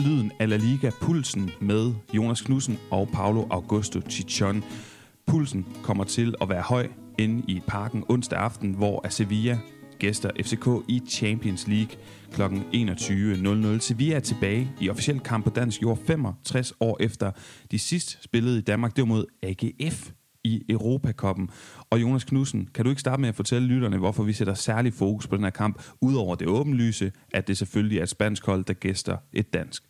lyden af La Liga Pulsen med Jonas Knudsen og Paulo Augusto Chichon. Pulsen kommer til at være høj inde i parken onsdag aften, hvor Sevilla gæster FCK i Champions League kl. 21.00. Sevilla er tilbage i officiel kamp på dansk jord 65 år efter de sidst spillede i Danmark. Det var mod AGF i Europakoppen. Og Jonas Knudsen, kan du ikke starte med at fortælle lytterne, hvorfor vi sætter særlig fokus på den her kamp, udover det åbenlyse, at det selvfølgelig er et spansk hold, der gæster et dansk?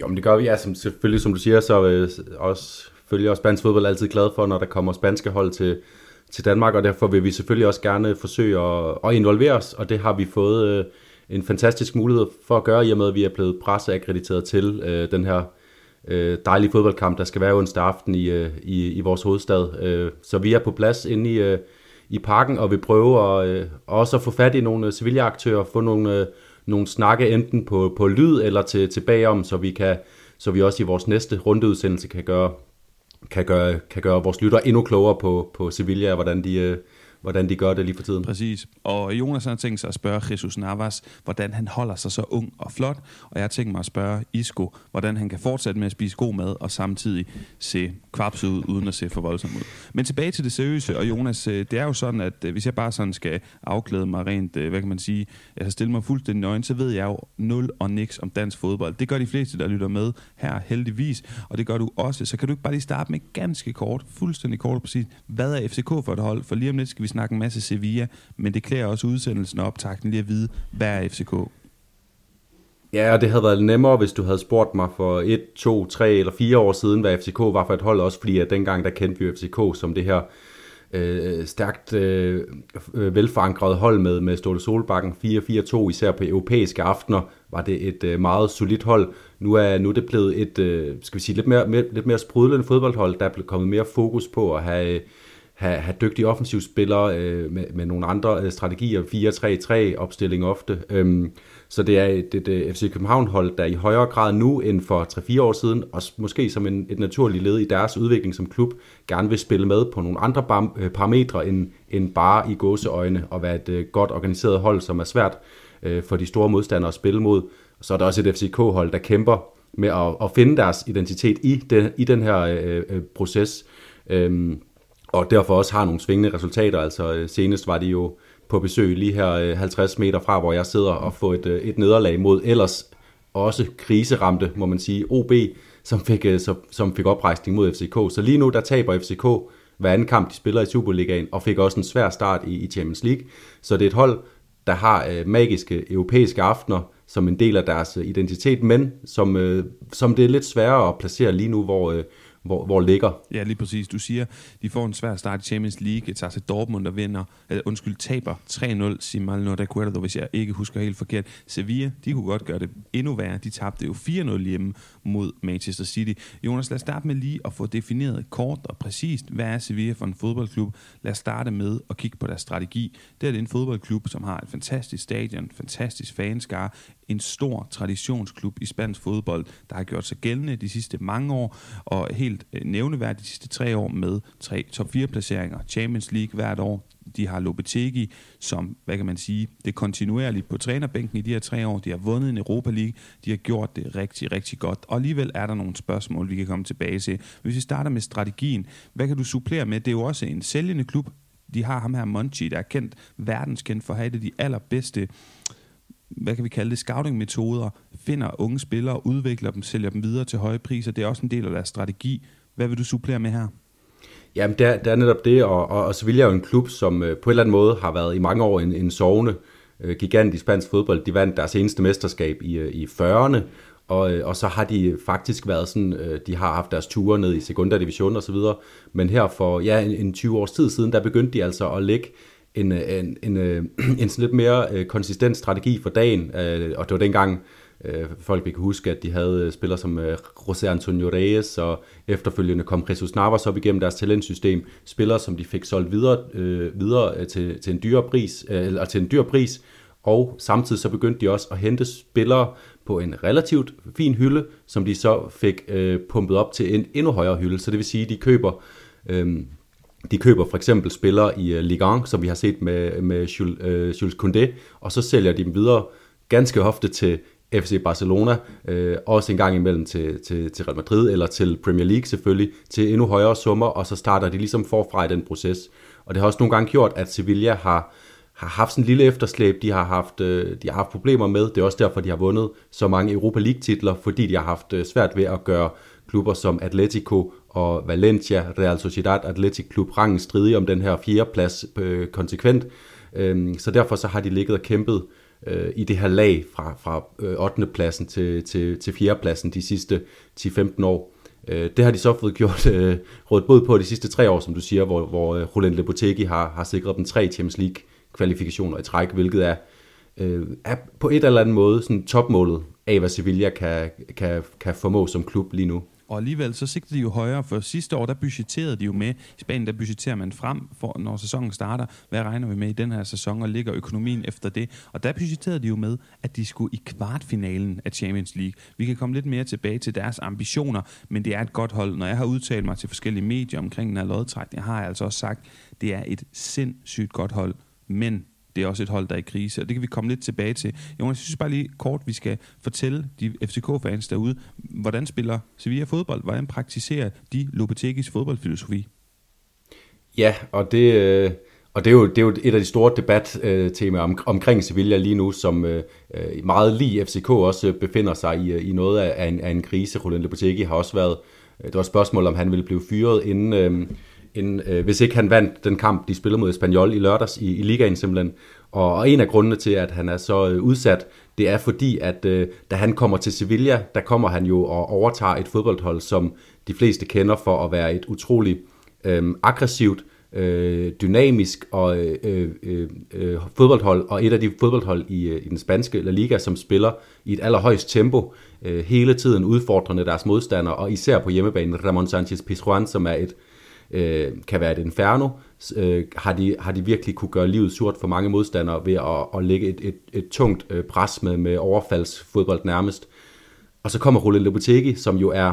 Jo, men det gør vi, ja, som, selvfølgelig, som du siger, så øh, også, følger også spansk fodbold altid glad for, når der kommer spanske hold til, til Danmark, og derfor vil vi selvfølgelig også gerne forsøge at, at involvere os, og det har vi fået øh, en fantastisk mulighed for at gøre, i og med at vi er blevet presseakkrediteret til øh, den her øh, dejlige fodboldkamp, der skal være onsdag aften i, øh, i, i vores hovedstad. Øh, så vi er på plads inde i, øh, i parken, og vi prøver at, øh, også at få fat i nogle øh, Sevilla-aktører, få nogle, øh, nogle snakke enten på, på lyd eller til, til bagom, så vi, kan, så vi også i vores næste rundeudsendelse kan gøre, kan gøre, kan gøre vores lyttere endnu klogere på, på Sevilla, og hvordan de, øh, hvordan de gør det lige for tiden. Præcis. Og Jonas har tænkt sig at spørge Jesus Navas, hvordan han holder sig så ung og flot. Og jeg tænker mig at spørge Isco, hvordan han kan fortsætte med at spise god mad og samtidig se kvapset ud, uden at se for voldsomt ud. Men tilbage til det seriøse, og Jonas, øh, det er jo sådan, at øh, hvis jeg bare sådan skal afklæde mig rent, øh, hvad kan man sige, altså stille mig fuldstændig nøgen, så ved jeg jo nul og niks om dansk fodbold. Det gør de fleste, der lytter med her heldigvis, og det gør du også. Så kan du ikke bare lige starte med ganske kort, fuldstændig kort og præcis, hvad er FCK for et hold? For lige om lidt skal vi snakke en masse Sevilla, men det klæder også udsendelsen og optakten lige at vide, hvad er FCK? Ja, og det havde været nemmere, hvis du havde spurgt mig for 1, 2, 3 eller 4 år siden, hvad FCK var for et hold, også fordi at dengang der kendte vi FCK som det her øh, stærkt øh, velforankret hold med, med Ståle Solbakken 4-4-2, især på europæiske aftener, var det et øh, meget solidt hold. Nu er, nu er det blevet et, øh, skal vi sige, lidt mere, mere, lidt mere sprudlende fodboldhold, der er blevet kommet mere fokus på at have have, have dygtige offensivspillere øh, med, med nogle andre øh, strategier, 4-3-3 opstilling ofte. Øhm, så det er et, et, øh, et FC København-hold, der i højere grad nu end for 3-4 år siden, og måske som en, et naturligt led i deres udvikling som klub, gerne vil spille med på nogle andre bar, øh, parametre end, end bare i gåseøjne og være et øh, godt organiseret hold, som er svært øh, for de store modstandere at spille mod. Så er der også et FCK-hold, der kæmper med at, at finde deres identitet i den, i den her øh, øh, proces. Øhm, og derfor også har nogle svingende resultater. Altså øh, senest var de jo på besøg lige her øh, 50 meter fra, hvor jeg sidder og får et, øh, et nederlag mod ellers også kriseramte, må man sige, OB, som fik, som fik oprejsning mod FCK. Så lige nu, der taber FCK hver anden kamp, de spiller i Superligaen, og fik også en svær start i, i Champions League. Så det er et hold, der har øh, magiske europæiske aftener som en del af deres identitet, men som, øh, som det er lidt sværere at placere lige nu, hvor, øh, hvor, hvor ligger. Ja, lige præcis. Du siger, de får en svær start i Champions League. Tager til Dortmund, der vinder, eller, undskyld, taber 3-0, siger mal no recuerdo, hvis jeg ikke husker helt forkert. Sevilla, de kunne godt gøre det endnu værre. De tabte jo 4-0 hjemme mod Manchester City. Jonas, lad os starte med lige at få defineret kort og præcist, hvad er Sevilla for en fodboldklub? Lad os starte med at kigge på deres strategi. Det er en fodboldklub, som har et fantastisk stadion, fantastisk fanskare, en stor traditionsklub i spansk fodbold, der har gjort sig gældende de sidste mange år, og helt øh, nævneværdigt de sidste tre år med tre top 4 placeringer, Champions League hvert år, de har Lopetegi, som, hvad kan man sige, det kontinuerligt på trænerbænken i de her tre år. De har vundet en Europa League. De har gjort det rigtig, rigtig godt. Og alligevel er der nogle spørgsmål, vi kan komme tilbage til. Hvis vi starter med strategien, hvad kan du supplere med? Det er jo også en sælgende klub. De har ham her Monchi, der er kendt, verdenskendt for at have det de allerbedste hvad kan vi kalde det, scouting-metoder, finder unge spillere, udvikler dem, sælger dem videre til høje priser. Det er også en del af deres strategi. Hvad vil du supplere med her? Jamen, det er, det er netop det, og, og, og Sevilla er jo en klub, som øh, på en eller anden måde har været i mange år en, en sovende øh, gigant i spansk fodbold. De vandt deres eneste mesterskab i, øh, i 40'erne, og, øh, og så har de faktisk været sådan, øh, de har haft deres ture ned i Segunda Division og så videre, men her for ja, en, en 20 års tid siden, der begyndte de altså at lægge Øh, en, en, øh, en, en, en sådan lidt mere øh, konsistent strategi for dagen, og det var dengang, folk vi kan huske, at de havde spillere som José Antonio Reyes, og efterfølgende kom Jesus Navas op igennem deres talentsystem, spillere som de fik solgt videre, øh, videre til, til en dyr pris, øh, eller til en dyr pris, og samtidig så begyndte de også at hente spillere på en relativt fin hylde, som de så fik øh, pumpet op til en endnu højere hylde. Så det vil sige, at de køber øh, de køber for eksempel spillere i øh, Ligue 1, som vi har set med, med Jules, øh, Jules Koundé, og så sælger de dem videre ganske ofte til FC Barcelona, øh, også en gang imellem til, til, til Real Madrid, eller til Premier League selvfølgelig, til endnu højere summer, og så starter de ligesom forfra i den proces. Og det har også nogle gange gjort, at Sevilla har, har haft sådan en lille efterslæb, de har haft, øh, de har haft problemer med. Det er også derfor, de har vundet så mange Europa League-titler, fordi de har haft øh, svært ved at gøre klubber som Atletico og Valencia, Real Sociedad Athletic Klub rangen stridige om den her fjerdeplads øh, konsekvent. Øh, så derfor så har de ligget og kæmpet øh, i det her lag fra, fra øh, 8. pladsen til, til, til 4. pladsen de sidste 10-15 år. Øh, det har de så fået gjort øh, rådet både på de sidste tre år, som du siger, hvor, hvor øh, Roland Lepotegi har, har sikret dem tre Champions League kvalifikationer i træk, hvilket er, øh, er på et eller andet måde sådan topmålet af, hvad Sevilla kan, kan, kan formå som klub lige nu. Og alligevel så sigter de jo højere, for sidste år der budgetterede de jo med, i Spanien der budgetterer man frem, for, når sæsonen starter, hvad regner vi med i den her sæson, og ligger økonomien efter det. Og der budgetterede de jo med, at de skulle i kvartfinalen af Champions League. Vi kan komme lidt mere tilbage til deres ambitioner, men det er et godt hold. Når jeg har udtalt mig til forskellige medier omkring den her lodtrækning, har jeg altså også sagt, det er et sindssygt godt hold, men det er også et hold, der er i krise, og det kan vi komme lidt tilbage til. Jonas, jeg synes bare lige kort, vi skal fortælle de FCK-fans derude, hvordan spiller Sevilla fodbold? Hvordan praktiserer de Lopetegis fodboldfilosofi? Ja, og det, øh, og det, er, jo, det er jo et af de store debattemaer om, omkring Sevilla lige nu, som øh, meget lige FCK også befinder sig i, i noget af en, af en krise. Roland Lopetegi har også været, øh, det var et spørgsmål, om han ville blive fyret inden... Øh, end øh, hvis ikke han vandt den kamp, de spillede mod Espanyol i lørdags i, i ligaen simpelthen. Og, og en af grundene til, at han er så øh, udsat, det er fordi, at øh, da han kommer til Sevilla, der kommer han jo og overtager et fodboldhold, som de fleste kender for at være et utroligt øh, aggressivt, øh, dynamisk og øh, øh, øh, fodboldhold, og et af de fodboldhold i, øh, i den spanske La Liga, som spiller i et allerhøjst tempo, øh, hele tiden udfordrende deres modstandere, og især på hjemmebane Ramon Sanchez Pizjuan, som er et øh, Øh, kan være et inferno, øh, har, de, har de virkelig kunne gøre livet surt for mange modstandere ved at, at lægge et, et, et tungt øh, pres med, med overfaldsfodbold nærmest. Og så kommer Roland Lopetegi, som jo er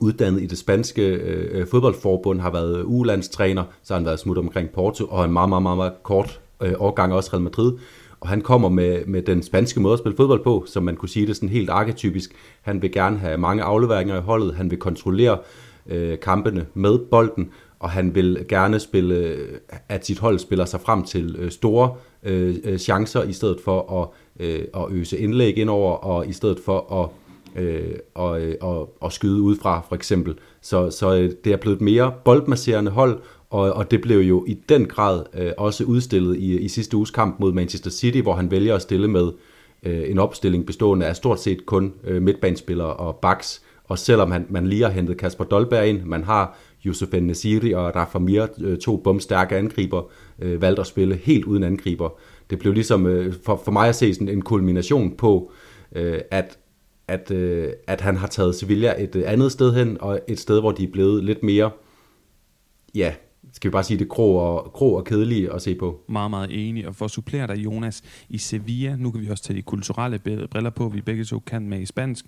uddannet i det spanske øh, øh fodboldforbund, har været ulandstræner, så har han været smut omkring Porto, og en meget, meget, meget, meget kort øh, årgang også Real Madrid. Og han kommer med, med den spanske måde at spille fodbold på, som man kunne sige det sådan helt arketypisk. Han vil gerne have mange afleveringer i holdet, han vil kontrollere øh, kampene med bolden, og han vil gerne spille, at sit hold spiller sig frem til øh, store øh, øh chancer, i stedet for at, øh, at øse indlæg indover, og i stedet for at øh, og, og, og skyde ud fra, for eksempel. Så, så øh, det er blevet et mere boldmasserende hold, og, og det blev jo i den grad øh, også udstillet i, i sidste uges kamp mod Manchester City, hvor han vælger at stille med øh, en opstilling bestående af stort set kun øh, midtbanespillere og backs, og selvom han, man lige har hentet Kasper Dolberg ind, man har Yusuf Nesiri og Rafa Mir, øh, to bumstærke angriber, øh, valgt at spille helt uden angriber. Det blev ligesom øh, for, for mig at se sådan en kulmination på, øh, at, at, øh, at han har taget Sevilla et øh, andet sted hen, og et sted, hvor de er blevet lidt mere, ja, skal vi bare sige det, grå og, grå og kedelige at se på. Meget, meget enig. Og for at supplere dig, Jonas, i Sevilla, nu kan vi også tage de kulturelle briller på, vi begge to kan med i spansk.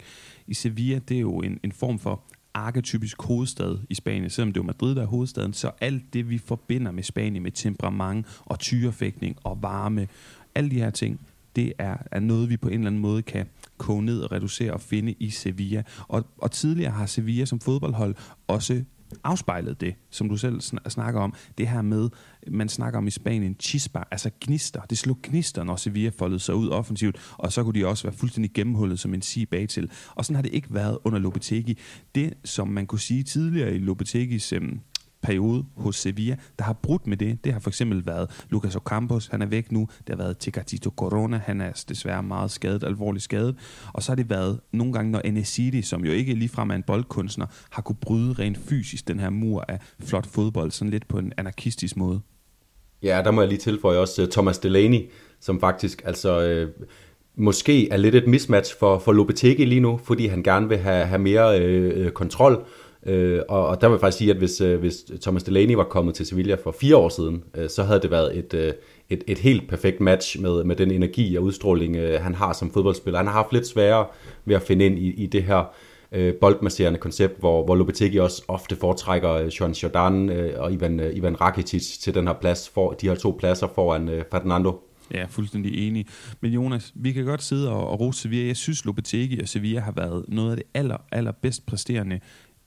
I Sevilla, det er jo en, en form for arketypisk hovedstad i Spanien, selvom det er Madrid, der er hovedstaden, så alt det, vi forbinder med Spanien, med temperament og tyrefægtning og varme, alle de her ting, det er, er noget, vi på en eller anden måde kan koge ned og reducere og finde i Sevilla. Og, og tidligere har Sevilla som fodboldhold også afspejlet det, som du selv snakker om. Det her med, man snakker om i Spanien, chispa, altså gnister. Det slog gnister, når Sevilla foldede sig ud offensivt, og så kunne de også være fuldstændig gennemhullet som en sige bag til. Og sådan har det ikke været under Lopetegi. Det, som man kunne sige tidligere i Lopetegis øhm, periode hos Sevilla, der har brudt med det. Det har for eksempel været Lucas Ocampos, han er væk nu. Det har været Tecatito Corona, han er desværre meget skadet, alvorligt skadet. Og så har det været nogle gange, når Enesidi, som jo ikke ligefrem er en boldkunstner, har kunne bryde rent fysisk den her mur af flot fodbold, sådan lidt på en anarkistisk måde. Ja, der må jeg lige tilføje også øh, Thomas Delaney, som faktisk altså... øh, måske er lidt et mismatch for, for Lopetegi lige nu, fordi han gerne vil have, have mere øh, øh kontrol, Øh, og, og der vil jeg faktisk sige, at hvis, øh, hvis Thomas Delaney var kommet til Sevilla for fire år siden, øh, så havde det været et, øh, et, et helt perfekt match med, med den energi og udstråling, øh, han har som fodboldspiller. Han har haft lidt sværere ved at finde ind i, i det her øh, boldmasserende koncept, hvor, hvor Lopetegi også ofte foretrækker øh, Sean Jordan øh, og Ivan, øh, Ivan Rakitic til den her plads, for, de her to pladser foran øh, Fernando Ja, fuldstændig enig. Men Jonas, vi kan godt sidde og, og rose Sevilla. Jeg synes, Lopetegi og Sevilla har været noget af det aller, aller bedst præsterende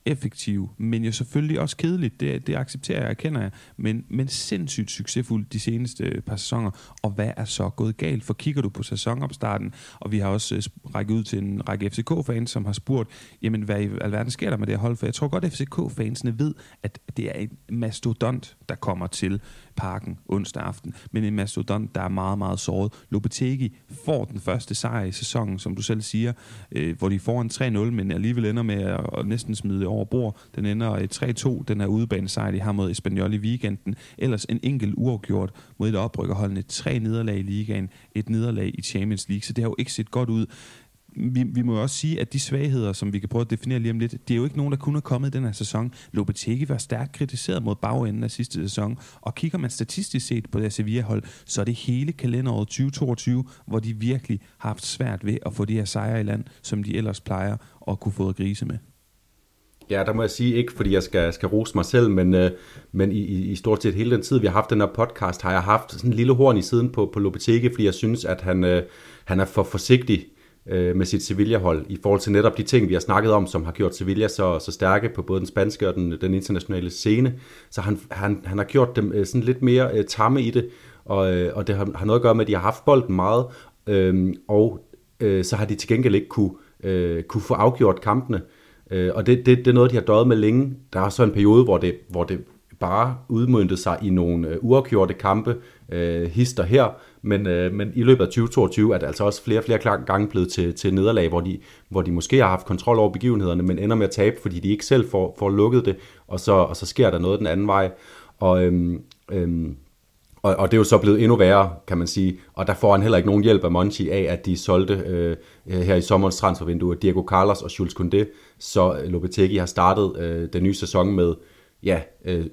effektiv, men jo selvfølgelig også kedeligt. Det, det accepterer jeg, erkender jeg. Men, men sindssygt succesfuld de seneste øh, par sæsoner. Og hvad er så gået galt? For kigger du på sæsonopstarten, og vi har også øh, rækket ud til en række FCK-fans, som har spurgt, jamen hvad i alverden sker der med det her hold? For jeg tror godt, at FCK-fansene ved, at det er en mastodont, der kommer til parken onsdag aften. Men en mastodont, der er meget, meget såret. Lopetegi får den første sejr i sæsonen, som du selv siger, øh, hvor de får en 3-0, men alligevel ender med at, at næsten smide over bord. Den ender 3-2, den er udebanesejr, de har mod Espanyol i weekenden. Ellers en enkelt uafgjort mod et oprykkerholdende. Tre nederlag i ligaen, et nederlag i Champions League, så det har jo ikke set godt ud vi, vi må jo også sige, at de svagheder, som vi kan prøve at definere lige om lidt, det er jo ikke nogen, der kunne er kommet i den her sæson. Lopetegi var stærkt kritiseret mod bagenden af sidste sæson, og kigger man statistisk set på det Sevilla-hold, så er det hele kalenderåret 2022, hvor de virkelig har haft svært ved at få de her sejre i land, som de ellers plejer at kunne få grise med. Ja, der må jeg sige, ikke fordi jeg skal, skal rose mig selv, men, øh, men i, i stort set hele den tid, vi har haft den her podcast, har jeg haft sådan en lille horn i siden på, på Lopetegi, fordi jeg synes, at han, øh, han er for forsigtig øh, øh, med sit Sevilla-hold i forhold til netop de ting, vi har snakket om, som har gjort Sevilla så, så stærke på både den spanske og den, den internationale scene. Så han, han, han har gjort dem øh, sådan lidt mere øh, tamme i det, og, øh, og det har, har noget at gøre med, at de har haft bolden meget, øh, og øh, så har de til gengæld ikke kunne, øh, kunne få afgjort kampene. Øh, og det, det, det er noget, de har døjet med længe. Der er så en periode, hvor det, hvor det bare udmyndte sig i nogle øh, uafgjorte kampe, øh, hister her, men, øh, men i løbet af 2022 er det altså også flere og flere gange blevet til, til nederlag, hvor de, hvor de måske har haft kontrol over begivenhederne, men ender med at tabe, fordi de ikke selv får, får lukket det, og så, og så sker der noget den anden vej. Og, øhm, øhm, og, og det er jo så blevet endnu værre, kan man sige. Og der får han heller ikke nogen hjælp af Monchi af, at de solgte øh, her i sommerens transfervindue Diego Carlos og Jules Koundé. Så øh, Lopetegi har startet øh, den nye sæson med ja, øh,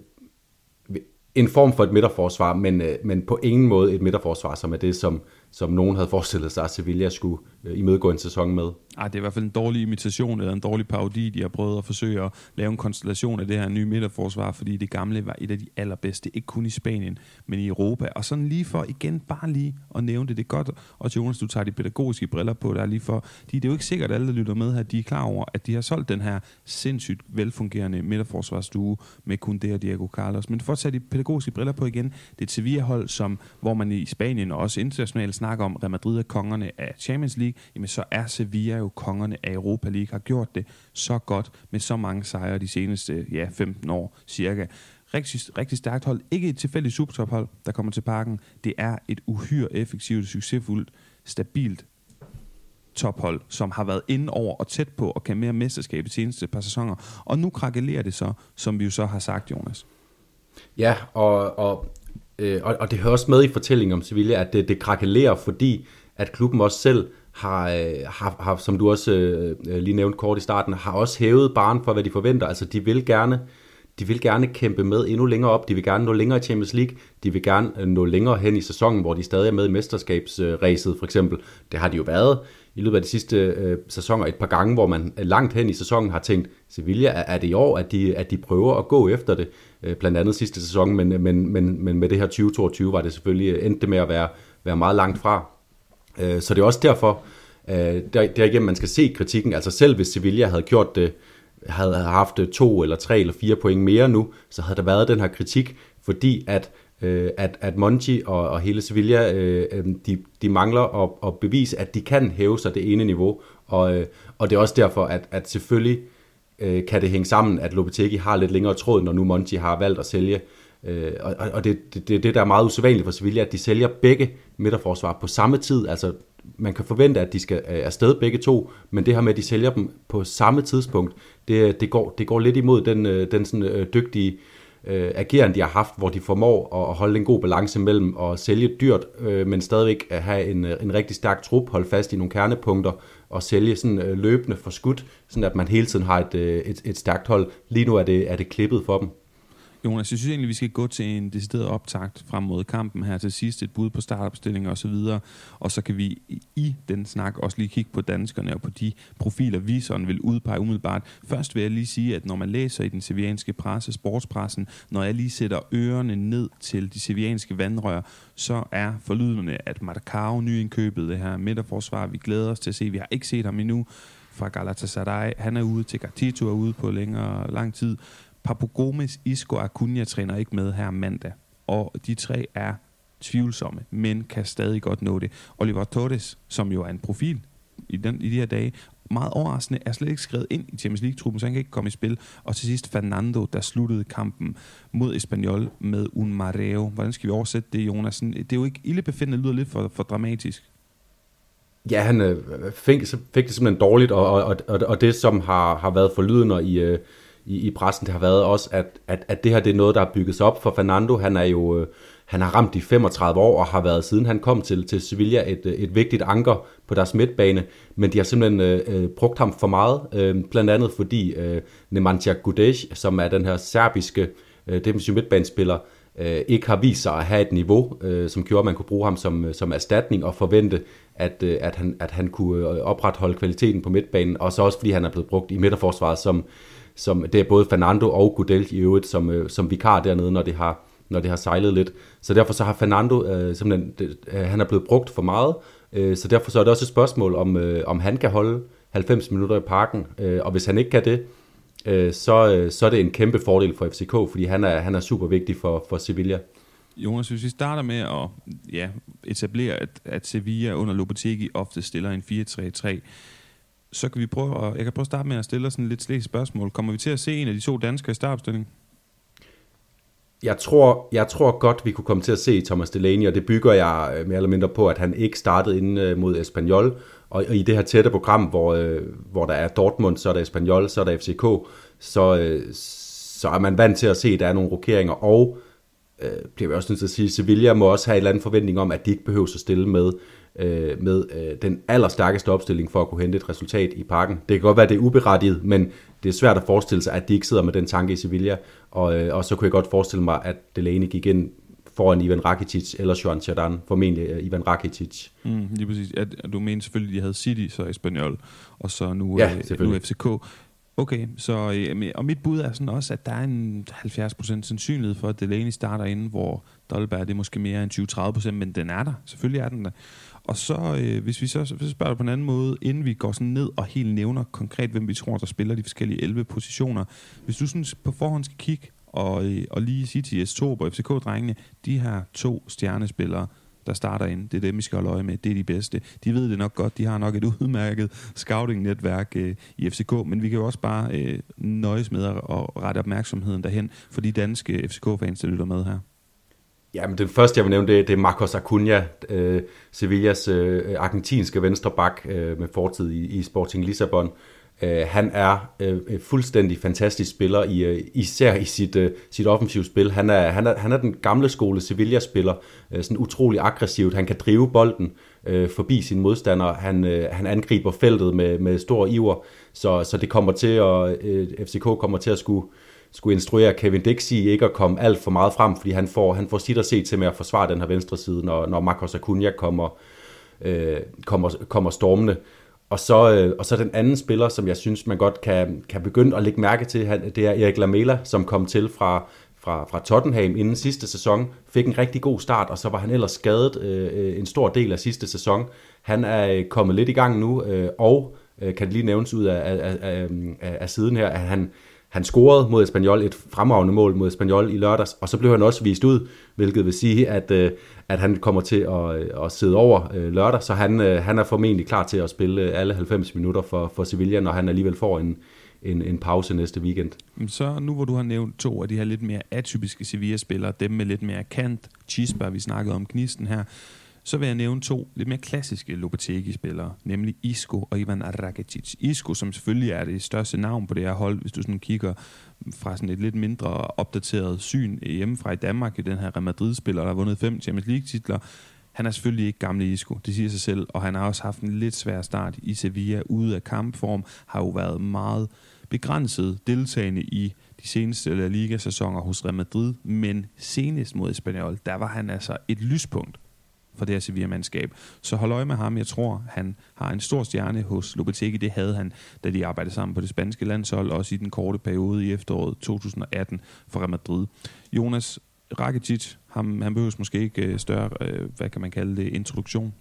en form for et midterforsvar, men, øh, men på ingen måde et midterforsvar, som er det, som, som nogen havde forestillet sig, at Sevilla skulle øh, imødegå en sæson med. Ej, det er i hvert fald en dårlig imitation eller en dårlig parodi, de har prøvet at forsøge at lave en konstellation af det her nye midterforsvar, fordi det gamle var et af de allerbedste, ikke kun i Spanien, men i Europa. Og sådan lige for igen bare lige at nævne det, det er godt, og Jonas, du tager de pædagogiske briller på der lige for, de, det er jo ikke sikkert, at alle, der lytter med her, de er klar over, at de har solgt den her sindssygt velfungerende midterforsvarsstue med kun det og Diego Carlos. Men for at tage de pædagogiske briller på igen, det er et Sevilla-hold, som, hvor man i Spanien og også internationalt snakker om, Real Madrid er kongerne af Champions League, jamen så er Sevilla jo kongerne af Europa League, har gjort det så godt med så mange sejre de seneste ja, 15 år cirka. Rigtig, rigtig stærkt hold. Ikke et tilfældigt supertophold, der kommer til parken. Det er et uhyre effektivt, succesfuldt, stabilt tophold, som har været inde over og tæt på og kan mere mesterskab i seneste par sæsoner. Og nu krakelerer det så, som vi jo så har sagt, Jonas. Ja, og, og, øh, og, og det hører også med i fortællingen om Sevilla, at det, det krakelerer, fordi at klubben også selv har, øh, har, har som du også øh, øh, lige nævnte kort i starten, har også hævet barn for, hvad de forventer. Altså, de vil gerne de vil gerne kæmpe med endnu længere op. De vil gerne nå længere i Champions League. De vil gerne øh, nå længere hen i sæsonen, hvor de stadig er med i mesterskabsræset, for eksempel. Det har de jo været i løbet af de sidste øh, sæsoner et par gange, hvor man øh, langt hen i sæsonen har tænkt, Sevilla, er, er det i år, at de, at de prøver at gå efter det? Øh, blandt andet sidste sæson, men, øh, men, men, men med det her 2022 var det selvfølgelig øh, endte med at være, være meget langt fra. Øh, så det er også derfor, øh, der, derigennem man skal se kritikken. Altså selv hvis Sevilla havde gjort det, havde haft to eller tre eller fire point mere nu, så havde der været den her kritik, fordi at øh, at, at Monchi og, og hele Sevilla, øh, øh, de, de mangler at, at bevise, at de kan hæve sig det ene niveau, og, øh, og det er også derfor, at, at selvfølgelig øh, kan det hænge sammen, at Lopetegi har lidt længere tråd, når nu Monchi har valgt at sælge Øh, og og det, det, det, det, der er meget usædvanligt for Sevilla, at de sælger begge midterforsvar på samme tid. Altså, man kan forvente, at de skal øh, afsted begge to, men det her med, at de sælger dem på samme tidspunkt, det, det, går, det går lidt imod den, øh, den sådan, øh, dygtige øh, ageren, de har haft, hvor de formår at holde en god balance mellem at sælge dyrt, øh, men stadigvæk at have en, øh, en rigtig stærk trup, holde fast i nogle kernepunkter og sælge sådan øh, løbende for skudt, sådan at man hele tiden har et, øh, et, et stærkt hold. Lige nu er det, er det klippet for dem. Jonas, jeg synes egentlig, vi skal gå til en decideret optakt frem mod kampen her til sidst, et bud på startopstillinger osv., og, og så kan vi i den snak også lige kigge på danskerne og på de profiler, vi sådan vil udpege umiddelbart. Først vil jeg lige sige, at når man læser i den sevianske presse, sportspressen, når jeg lige sætter ørerne ned til de sevianske vandrør, så er forlydende, at Marcao nyindkøbet det her midterforsvar, vi glæder os til at se, vi har ikke set ham endnu, fra Galatasaray. Han er ude til Gatito er ude på længere lang tid. Papu Gomes, Isco og Acuna træner ikke med her mandag. Og de tre er tvivlsomme, men kan stadig godt nå det. Oliver Torres, som jo er en profil i, den, i de her dage, meget overraskende, er slet ikke skrevet ind i Champions League-truppen, så han kan ikke komme i spil. Og til sidst Fernando, der sluttede kampen mod Espanyol med un mareo. Hvordan skal vi oversætte det, Jonas? Det er jo ikke ildebefindende, det lyder lidt for, for dramatisk. Ja, han øh, fik, fik det simpelthen dårligt, og, og, og, og det, som har, har været forlydende i, øh, i, i pressen, det har været også, at, at, at det her det er noget, der er bygget sig op for Fernando. Han er jo... Øh, han har ramt de 35 år og har været, siden han kom til, til Sevilla, et, øh, et vigtigt anker på deres midtbane. Men de har simpelthen øh, øh brugt ham for meget, øh, blandt andet fordi øh, Nemanja Gudej, som er den her serbiske øh, defensive midtbanespiller, øh, ikke har vist sig at have et niveau, øh, som gjorde, at man kunne bruge ham som, øh, som erstatning og forvente, at, øh, at, han, at han kunne opretholde kvaliteten på midtbanen, og så også fordi han er blevet brugt i midterforsvaret, som, som det er både Fernando og Gudel i øvrigt som, øh, som vikar dernede, når det har, når det har sejlet lidt. Så derfor så har Fernando øh, simpelthen, det, øh, han er blevet brugt for meget, øh, så derfor så er det også et spørgsmål, om, øh, om han kan holde 90 minutter i parken, øh, og hvis han ikke kan det, øh, så, øh, så er det en kæmpe fordel for FCK, fordi han er, han er super vigtig for, for Sevilla. Jonas, hvis vi starter med at ja, etablere, at, at Sevilla under Lopetegi ofte stiller en 4-3-3, så kan vi prøve at, jeg kan prøve at starte med at stille sådan lidt slet spørgsmål. Kommer vi til at se en af de to danskere i startopstillingen? Jeg tror, jeg tror godt, vi kunne komme til at se Thomas Delaney, og det bygger jeg øh, mere eller mindre på, at han ikke startede ind øh, mod Espanyol. Og, i det her tætte program, hvor, øh, hvor der er Dortmund, så er der Espanyol, så er der FCK, så, så er man vant til at se, at der er nogle rokeringer, og øh, bliver vi også nødt til at sige, Sevilla må også have en eller anden forventning om, at de ikke behøver at stille med, øh, med øh, den allerstærkeste opstilling for at kunne hente et resultat i parken. Det kan godt være, at det er uberettiget, men det er svært at forestille sig, at de ikke sidder med den tanke i Sevilla, og, øh, og så kunne jeg godt forestille mig, at Delaney gik ind foran Ivan Rakitic eller Joan Chardan, formentlig uh, Ivan Rakitic. Mm, lige præcis. At, du mener selvfølgelig, at de havde City, så Espanyol, og så nu, ja, øh, nu FCK. Okay, så øh, og mit bud er sådan også, at der er en 70% sandsynlighed for, at Delaney starter inden, hvor Dolberg det er måske mere end 20-30%, men den er der. Selvfølgelig er den der. Og så, øh, hvis vi så, så spørger på en anden måde, inden vi går sådan ned og helt nævner konkret, hvem vi tror, der spiller de forskellige 11 positioner. Hvis du sådan på forhånd skal kigge og, øh, og lige sige til S2 og FCK-drengene, de her to stjernespillere, der starter ind. Det er dem, vi skal holde øje med. Det er de bedste. De ved det nok godt. De har nok et udmærket scouting-netværk øh, i FCK, men vi kan jo også bare øh, nøjes med at, at rette opmærksomheden derhen for de danske FCK-fans, der lytter med her. Ja, men det første, jeg vil nævne, det, det er Marcos Acuna, øh, Sevillas øh, argentinske venstreback øh, med fortid i, i Sporting Lissabon. Øh, Øh, han er øh, fuldstændig fantastisk spiller, i, øh, især i sit, øh, sit offensive spil. Han er, han, er, han er den gamle skole Sevilla-spiller, øh, sådan utrolig aggressivt. Han kan drive bolden øh, forbi sine modstandere. Han, øh, han angriber feltet med, med stor iver, så, så det kommer til at, øh, FCK kommer til at skulle, skulle instruere Kevin Dixie ikke at komme alt for meget frem, fordi han får, han får sit at se til med at forsvare den her venstre side, når, når Marcos Acuna kommer, øh, kommer, kommer stormende. Og så, øh, og så den anden spiller, som jeg synes, man godt kan, kan begynde at lægge mærke til, han, det er Erik Lamela, som kom til fra, fra, fra Tottenham inden sidste sæson, fik en rigtig god start, og så var han ellers skadet øh, øh en stor del af sidste sæson. Han er øh, kommet lidt i gang nu, øh, og øh, kan det lige nævnes ud af, af, af, af, af siden her, at han, han scorede mod Espanyol et fremragende mål mod Espanyol i lørdags, og så blev han også vist ud, hvilket vil sige, at, øh, at han kommer til at, øh, at sidde over øh, lørdag, så han, han er formentlig klar til at spille alle 90 minutter for, for Sevilla, når han alligevel får en, en, en pause næste weekend. Så nu hvor du har nævnt to af de her lidt mere atypiske Sevilla-spillere, dem med lidt mere kant, Chispa, vi snakkede om gnisten her, så vil jeg nævne to lidt mere klassiske Lopetegi-spillere, nemlig Isco og Ivan Rakitic. Isco, som selvfølgelig er det største navn på det her hold, hvis du sådan kigger fra sådan et lidt mindre opdateret syn hjemmefra i Danmark, i den her Real Madrid-spiller, der har vundet fem Champions League-titler. Han er selvfølgelig ikke gamle Isco, det siger sig selv, og han har også haft en lidt svær start i Sevilla, ude af kampform, har jo været meget begrænset deltagende i de seneste La Liga-sæsoner hos Real Madrid, men senest mod Espanyol, der var han altså et lyspunkt for det her Sevilla-mandskab. Så hold øje med ham. Jeg tror, han har en stor stjerne hos Lopetegi. Det havde han, da de arbejdede sammen på det spanske landshold, også i den korte periode i efteråret 2018 for Real Madrid. Jonas Rakitic, ham, han behøves måske ikke øh, større, øh, hvad kan man kalde det, introduktion.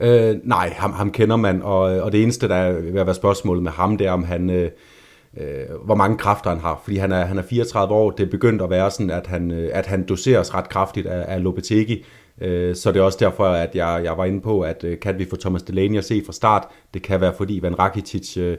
Øh, nej, ham, ham kender man, og, og det eneste, der er ved at være spørgsmålet med ham, det er, om han, øh, øh, hvor mange kræfter han har. Fordi han er, han er 34 år, det er begyndt at være sådan, at han, øh, at han doseres ret kraftigt af, af Lopetegi, øh, så det er også derfor, at jeg, jeg var inde på, at øh, kan vi få Thomas Delaney at se fra start? Det kan være, fordi Van Rakitic øh,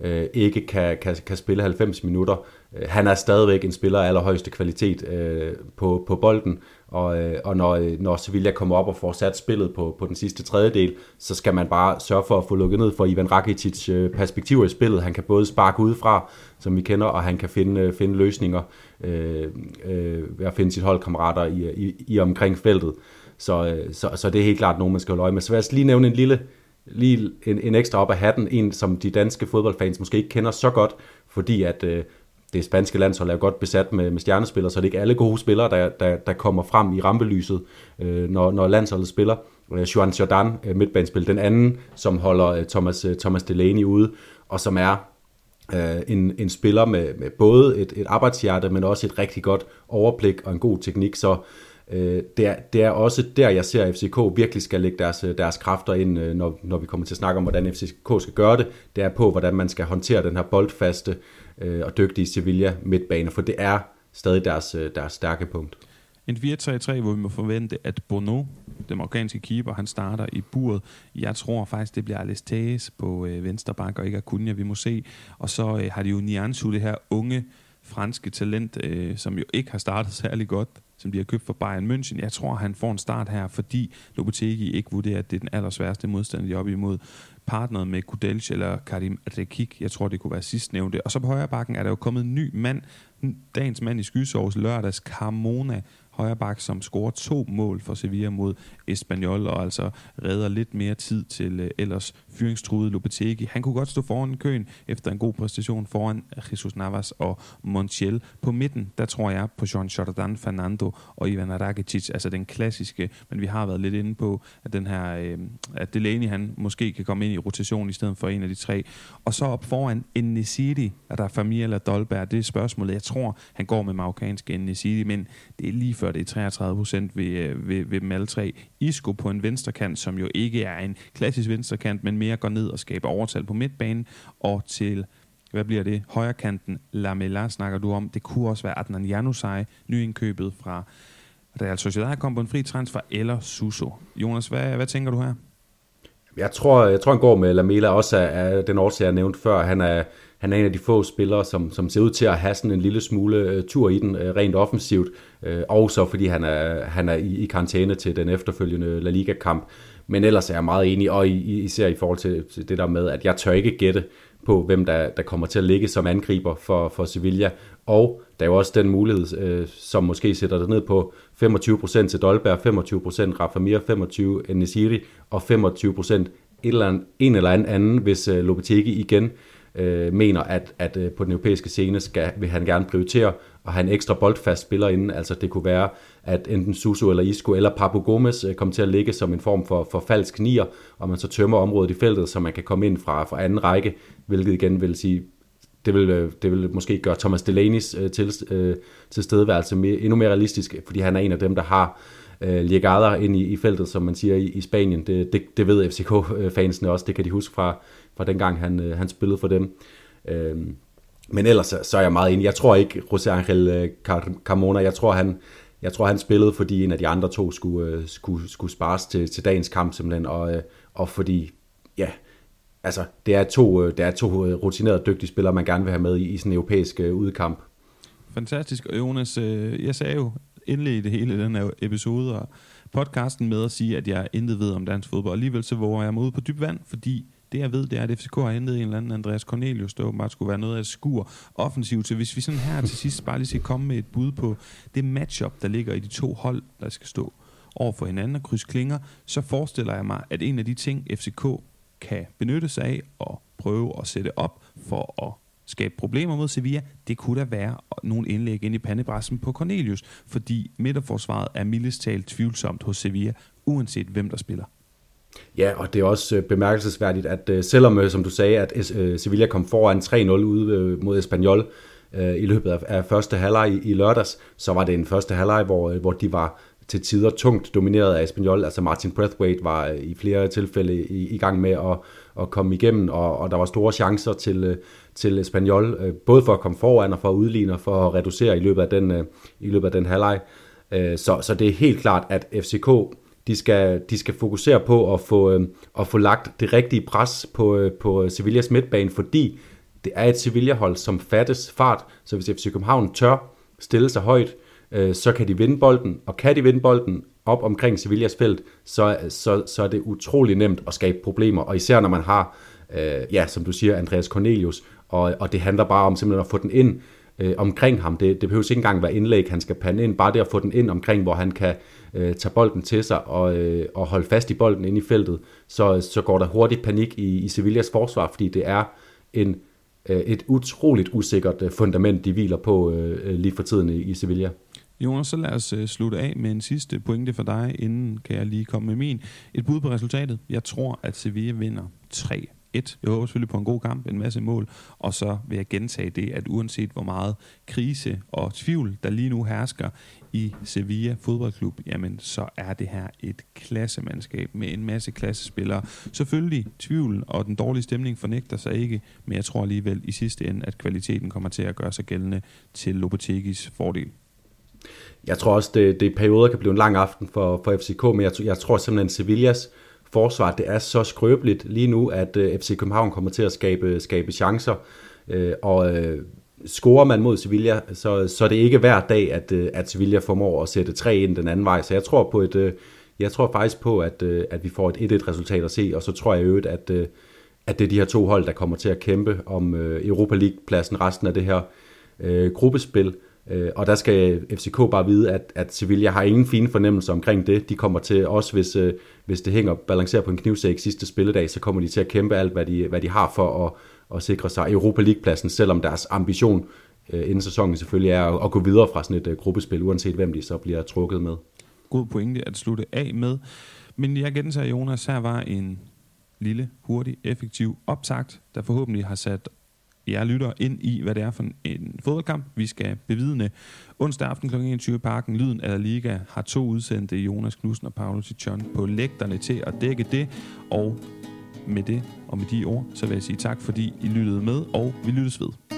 øh, ikke kan, kan, kan spille 90 minutter. Øh, han er stadigvæk en spiller af allerhøjeste kvalitet øh, på, på bolden, og, øh, og når, øh, når Sevilla kommer op og får sat spillet på, på den sidste tredjedel, så skal man bare sørge for at få lukket ned for Ivan Rakitic øh, perspektiver i spillet. Han kan både sparke udefra, som vi kender, og han kan finde, finde løsninger øh, øh, ved at finde sit holdkammerater i, i, i omkring feltet. Så, så, så det er helt klart nogen, man skal holde øje med. Så vil jeg lige nævne en lille lige en, en ekstra op af hatten, en som de danske fodboldfans måske ikke kender så godt, fordi at øh, det spanske landshold er godt besat med, med stjernespillere, så det er ikke alle gode spillere, der, der, der kommer frem i rampelyset, øh, når, når landsholdet spiller. Øh, Juan Jordan, øh, midtbanespil, den anden, som holder øh, Thomas, øh, Thomas Delaney ude, og som er øh, en, en spiller med, med både et, et arbejdshjerte, men også et rigtig godt overblik og en god teknik, så øh, det, er, det er også der, jeg ser, at FCK virkelig skal lægge deres, øh, deres kræfter ind, øh, når, når vi kommer til at snakke om, hvordan FCK skal gøre det. Det er på, hvordan man skal håndtere den her boldfaste øh, og dygtige Sevilla midtbane, for det er stadig deres, øh, deres stærke punkt. En 4-3-3, hvor vi må forvente, at Bono, den marokkanske keeper, han starter i buret. Jeg tror faktisk, det bliver Alice på øh, venstre bak, og ikke Acuna, vi må se. Og så øh, har de jo Nianzu, det her unge franske talent, øh, som jo ikke har startet særlig godt som de har købt for Bayern München. Jeg tror, han får en start her, fordi Lopetegi ikke vurderer, at det er den allersværste modstand, de er op imod. Partneret med Kudelj eller Karim Rekik, jeg tror, det kunne være sidstnævnte. Og så på højre bakken er der jo kommet en ny mand, dagens mand i skysovs lørdags, Carmona, højreback, som scorer to mål for Sevilla mod Espanyol, og altså redder lidt mere tid til øh, ellers fyringstruede Lopetegi. Han kunne godt stå foran køen efter en god præstation foran Jesus Navas og Montiel. På midten, der tror jeg på Jean Jordan Fernando og Ivan Rakitic, altså den klassiske, men vi har været lidt inde på, at den her, øh, at Delaney han måske kan komme ind i rotation i stedet for en af de tre. Og så op foran Nesidi, er der familie eller Dolberg, det er spørgsmålet. Jeg tror, han går med marokkansk Nesidi, men det er lige før det i 33 procent ved, øh, ved, ved dem alle tre. Isco på en venstrekant, som jo ikke er en klassisk venstrekant, men mere går ned og skaber overtal på midtbanen, og til hvad bliver det? Højre kanten, Lamela snakker du om. Det kunne også være Adnan Janusaj, nyindkøbet fra Real Sociedad, kom på en fri transfer, eller Suso. Jonas, hvad, hvad tænker du her? Jeg tror, jeg tror han går med Lamela også af den årsag, jeg nævnte før. Han er, han er en af de få spillere, som, som ser ud til at have sådan en lille smule øh, tur i den, øh, rent offensivt. Øh, og også fordi han er, han er i, i karantæne til den efterfølgende La Liga-kamp. Men ellers er jeg meget enig, og især i forhold til, til det der med, at jeg tør ikke gætte på, hvem der, der kommer til at ligge som angriber for, for Sevilla. Og der er jo også den mulighed, øh, som måske sætter det ned på 25% til Dolberg, 25% Rafa Mir, 25% Nesiri og 25% en eller andet, en eller anden, hvis øh, Lopetegi igen øh, mener, at, at øh, på den europæiske scene skal, vil han gerne prioritere at have en ekstra boldfast spiller inden. Altså det kunne være, at enten Suso eller Isco eller Papu Gomes øh, kommer til at ligge som en form for, for falsk nier, og man så tømmer området i feltet, så man kan komme ind fra, fra anden række, hvilket igen vil sige, det vil, øh, det vil måske gøre Thomas Delaney's øh, til, øh, tilstedeværelse mere, endnu mere realistisk, fordi han er en af dem, der har øh, Øh, Ligader ind i, i feltet, som man siger i, i Spanien. Det, det, det ved FCK-fansene også, det kan de huske fra, fra den gang, han, øh, han spillede for dem. Øh, men ellers så er jeg meget enig. Jeg tror ikke, José Angel øh, Carmona, jeg tror, han, jeg tror, han spillede, fordi en af de andre to skulle, øh, skulle, skulle spares til, til dagens kamp simpelthen, og, og fordi, ja, altså, det er to, det er to rutinerede, dygtige spillere, man gerne vil have med i, i sådan en europæisk udkamp. Fantastisk. Og Jonas, jeg sagde jo indledte det hele den her episode og podcasten med at sige, at jeg intet ved om dansk fodbold. Alligevel så våger jeg mig ud på dyb vand, fordi det jeg ved, det er, at FCK har hentet en eller anden Andreas Cornelius, der åbenbart skulle være noget af et skur offensivt. Så hvis vi sådan her til sidst bare lige skal komme med et bud på det matchup, der ligger i de to hold, der skal stå over for hinanden og krydse klinger, så forestiller jeg mig, at en af de ting, FCK kan benytte sig af og prøve at sætte op for at skabe problemer mod Sevilla, det kunne da være nogle indlæg ind i pandebræssen på Cornelius, fordi midterforsvaret er mildest talt tvivlsomt hos Sevilla, uanset hvem der spiller. Ja, og det er også øh, bemærkelsesværdigt, at øh, selvom, øh, som du sagde, at Sevilla kom foran 3-0 ude mod Espanyol i løbet af første halvleg i lørdags, så var det en første halvleg, hvor, hvor de var til tider tungt domineret af Espanyol. Altså Martin Brathwaite var i flere tilfælde i, i gang med at, at komme igennem, og, og der var store chancer til, til Espanyol, øh, både for at komme foran og for at udligne og for at reducere i løbet af den, øh, i løbet af den halvleg. Øh, så, så det er helt klart, at FCK de skal, de skal fokusere på at få, at få lagt det rigtige pres på, på Sevillas midtbane, fordi det er et Sevilla-hold, som fattes fart, så hvis FC København tør stille sig højt, så kan de vinde bolden, og kan de vinde bolden op omkring Sevillas felt, så, så, så er det utrolig nemt at skabe problemer, og især når man har, øh, ja, som du siger, Andreas Cornelius, og, og det handler bare om simpelthen at få den ind øh, omkring ham. Det, det behøver ikke engang være indlæg, han skal pande ind, bare det at få den ind omkring, hvor han kan, øh, tage bolden til sig og, øh, og holde fast i bolden inde i feltet, så, så går der hurtigt panik i, i Sevillas forsvar, fordi det er en, øh, et utroligt usikkert øh, fundament, de hviler på øh, øh, lige for tiden i, i Sevilla. Jonas, så lad os øh, slutte af med en sidste pointe for dig, inden kan jeg lige komme med min. Et bud på resultatet. Jeg tror, at Sevilla vinder 3 1. Jeg håber selvfølgelig på en god kamp, en masse mål, og så vil jeg gentage det, at uanset hvor meget krise og tvivl, der lige nu hersker i Sevilla fodboldklub, jamen så er det her et klassemandskab med en masse klassespillere. Selvfølgelig tvivl og den dårlige stemning fornægter sig ikke, men jeg tror alligevel i sidste ende, at kvaliteten kommer til at gøre sig gældende til Lopetegis fordel. Jeg tror også, det, det perioder kan blive en lang aften for, for FCK, men jeg, jeg tror simpelthen, Sevillas forsvar det er så skrøbeligt lige nu, at øh, FC København kommer til at skabe, skabe chancer. Øh, og øh, scorer man mod Sevilla, så, så det er det ikke hver dag, at, at Sevilla formår at sætte tre ind den anden vej. Så jeg tror på et, jeg tror faktisk på, at, at vi får et 1-1 resultat at se, og så tror jeg i øvrigt, at, at det er de her to hold, der kommer til at kæmpe om Europa League-pladsen resten af det her øh, gruppespil. Øh, og der skal FCK bare vide, at, at Sevilla har ingen fine fornemmelser omkring det. De kommer til, også hvis, øh, hvis det hænger balanceret på en knivsæk sidste spilledag, så kommer de til at kæmpe alt, hvad de, hvad de har for at, at sikre sig Europa League-pladsen, selvom deres ambition øh, inden sæsonen selvfølgelig er at, at gå videre fra sådan et øh, gruppespil, uanset hvem de så bliver trukket med. God pointe at slutte af med. Men jeg gentager, Jonas, her var en lille, hurtig, effektiv opsagt, der forhåbentlig har sat jer lytter ind i, hvad det er for en, fodboldkamp, vi skal bevidne. Onsdag aften kl. 21 i parken, Lyden af Liga, har to udsendte, Jonas Knudsen og Paolo Tichon, på lægterne til at dække det. Og med det og med de ord, så vil jeg sige tak, fordi I lyttede med, og vi lyttes ved.